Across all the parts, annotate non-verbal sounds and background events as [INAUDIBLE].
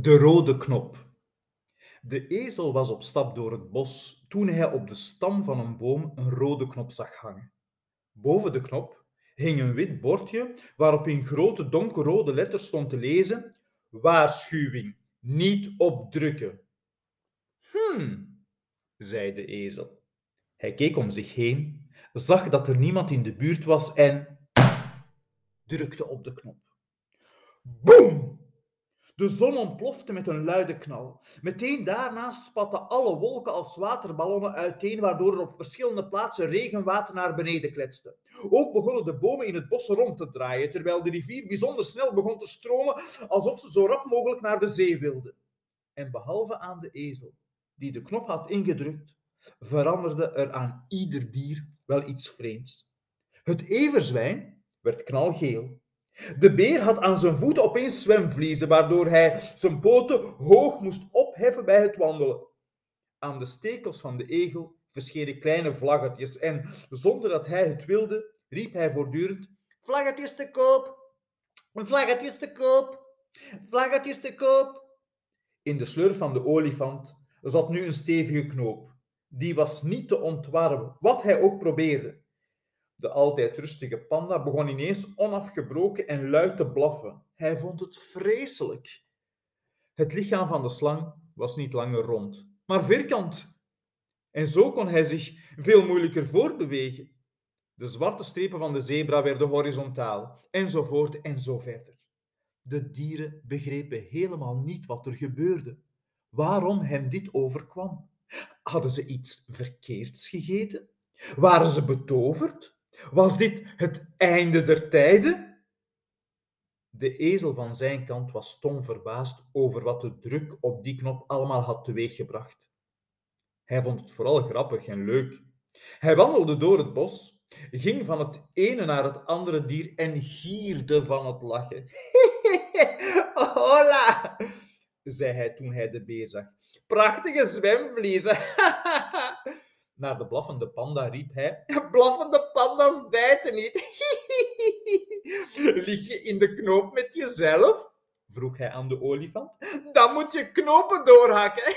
De rode knop. De ezel was op stap door het bos toen hij op de stam van een boom een rode knop zag hangen. Boven de knop hing een wit bordje waarop in grote donkerrode letters stond te lezen: Waarschuwing, niet opdrukken. Hmm, zei de ezel. Hij keek om zich heen, zag dat er niemand in de buurt was en drukte op de knop. Boem! De zon ontplofte met een luide knal. Meteen daarna spatten alle wolken als waterballonnen uiteen, waardoor er op verschillende plaatsen regenwater naar beneden kletste. Ook begonnen de bomen in het bos rond te draaien, terwijl de rivier bijzonder snel begon te stromen, alsof ze zo rap mogelijk naar de zee wilde. En behalve aan de ezel, die de knop had ingedrukt, veranderde er aan ieder dier wel iets vreemds. Het everzwijn werd knalgeel, de beer had aan zijn voeten opeens zwemvliezen, waardoor hij zijn poten hoog moest opheffen bij het wandelen. Aan de stekels van de egel verschenen kleine vlaggetjes en, zonder dat hij het wilde, riep hij voortdurend Vlaggetjes te koop! Vlaggetjes te koop! Vlaggetjes te koop! In de slurf van de olifant zat nu een stevige knoop. Die was niet te ontwarmen, wat hij ook probeerde. De altijd rustige panda begon ineens onafgebroken en luid te blaffen. Hij vond het vreselijk. Het lichaam van de slang was niet langer rond, maar vierkant. En zo kon hij zich veel moeilijker voortbewegen. De zwarte strepen van de zebra werden horizontaal, enzovoort en zo verder. De dieren begrepen helemaal niet wat er gebeurde, waarom hem dit overkwam. Hadden ze iets verkeerds gegeten? Waren ze betoverd? Was dit het einde der tijden? De ezel van zijn kant was stom verbaasd over wat de druk op die knop allemaal had teweeggebracht. Hij vond het vooral grappig en leuk. Hij wandelde door het bos, ging van het ene naar het andere dier en gierde van het lachen. [LAUGHS] Hola, zei hij toen hij de beer zag. Prachtige zwemvliezen. [LAUGHS] Naar de blaffende panda riep hij: [LAUGHS] Blaffende panda's bijten niet. [LAUGHS] Lig je in de knoop met jezelf? vroeg hij aan de olifant. Dan moet je knopen doorhakken. [LAUGHS]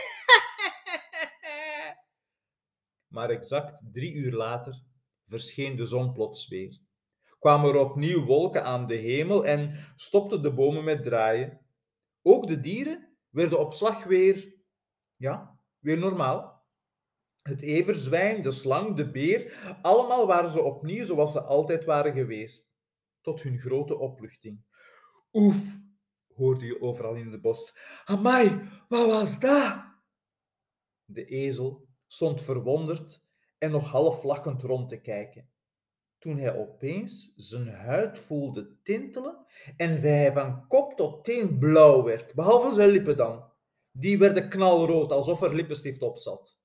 maar exact drie uur later verscheen de zon plots weer. Kwamen er opnieuw wolken aan de hemel en stopten de bomen met draaien. Ook de dieren werden op slag weer, ja, weer normaal. Het everzwijn, de slang, de beer, allemaal waren ze opnieuw zoals ze altijd waren geweest. Tot hun grote opluchting. Oef, hoorde je overal in het bos. Amai, wat was dat? De ezel stond verwonderd en nog half lachend rond te kijken. Toen hij opeens zijn huid voelde tintelen en hij van kop tot teen blauw werd, behalve zijn lippen dan. Die werden knalrood, alsof er lippenstift op zat.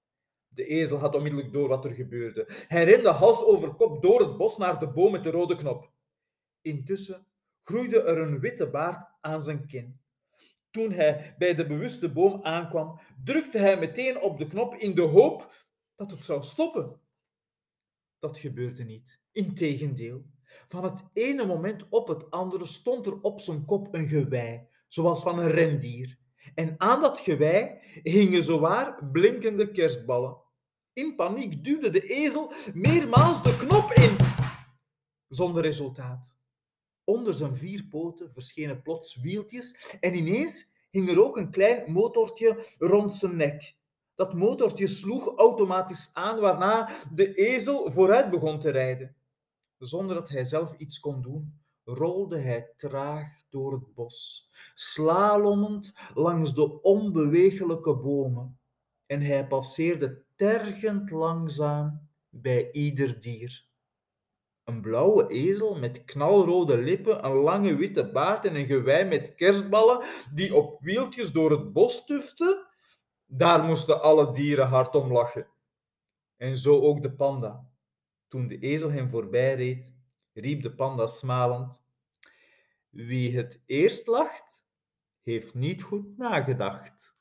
De ezel had onmiddellijk door wat er gebeurde. Hij rende hals over kop door het bos naar de boom met de rode knop. Intussen groeide er een witte baard aan zijn kin. Toen hij bij de bewuste boom aankwam, drukte hij meteen op de knop in de hoop dat het zou stoppen. Dat gebeurde niet. Integendeel, van het ene moment op het andere stond er op zijn kop een gewei, zoals van een rendier. En aan dat gewei hingen zowaar blinkende kerstballen. In paniek duwde de ezel meermaals de knop in, zonder resultaat. Onder zijn vier poten verschenen plots wieltjes en ineens hing er ook een klein motortje rond zijn nek. Dat motortje sloeg automatisch aan, waarna de ezel vooruit begon te rijden. Zonder dat hij zelf iets kon doen, rolde hij traag door het bos, slalomend langs de onbewegelijke bomen. En hij passeerde tergend langzaam bij ieder dier. Een blauwe ezel met knalrode lippen, een lange witte baard en een gewei met kerstballen die op wieltjes door het bos tufte, daar moesten alle dieren hard om lachen. En zo ook de panda. Toen de ezel hem voorbij reed, riep de panda smalend: Wie het eerst lacht, heeft niet goed nagedacht.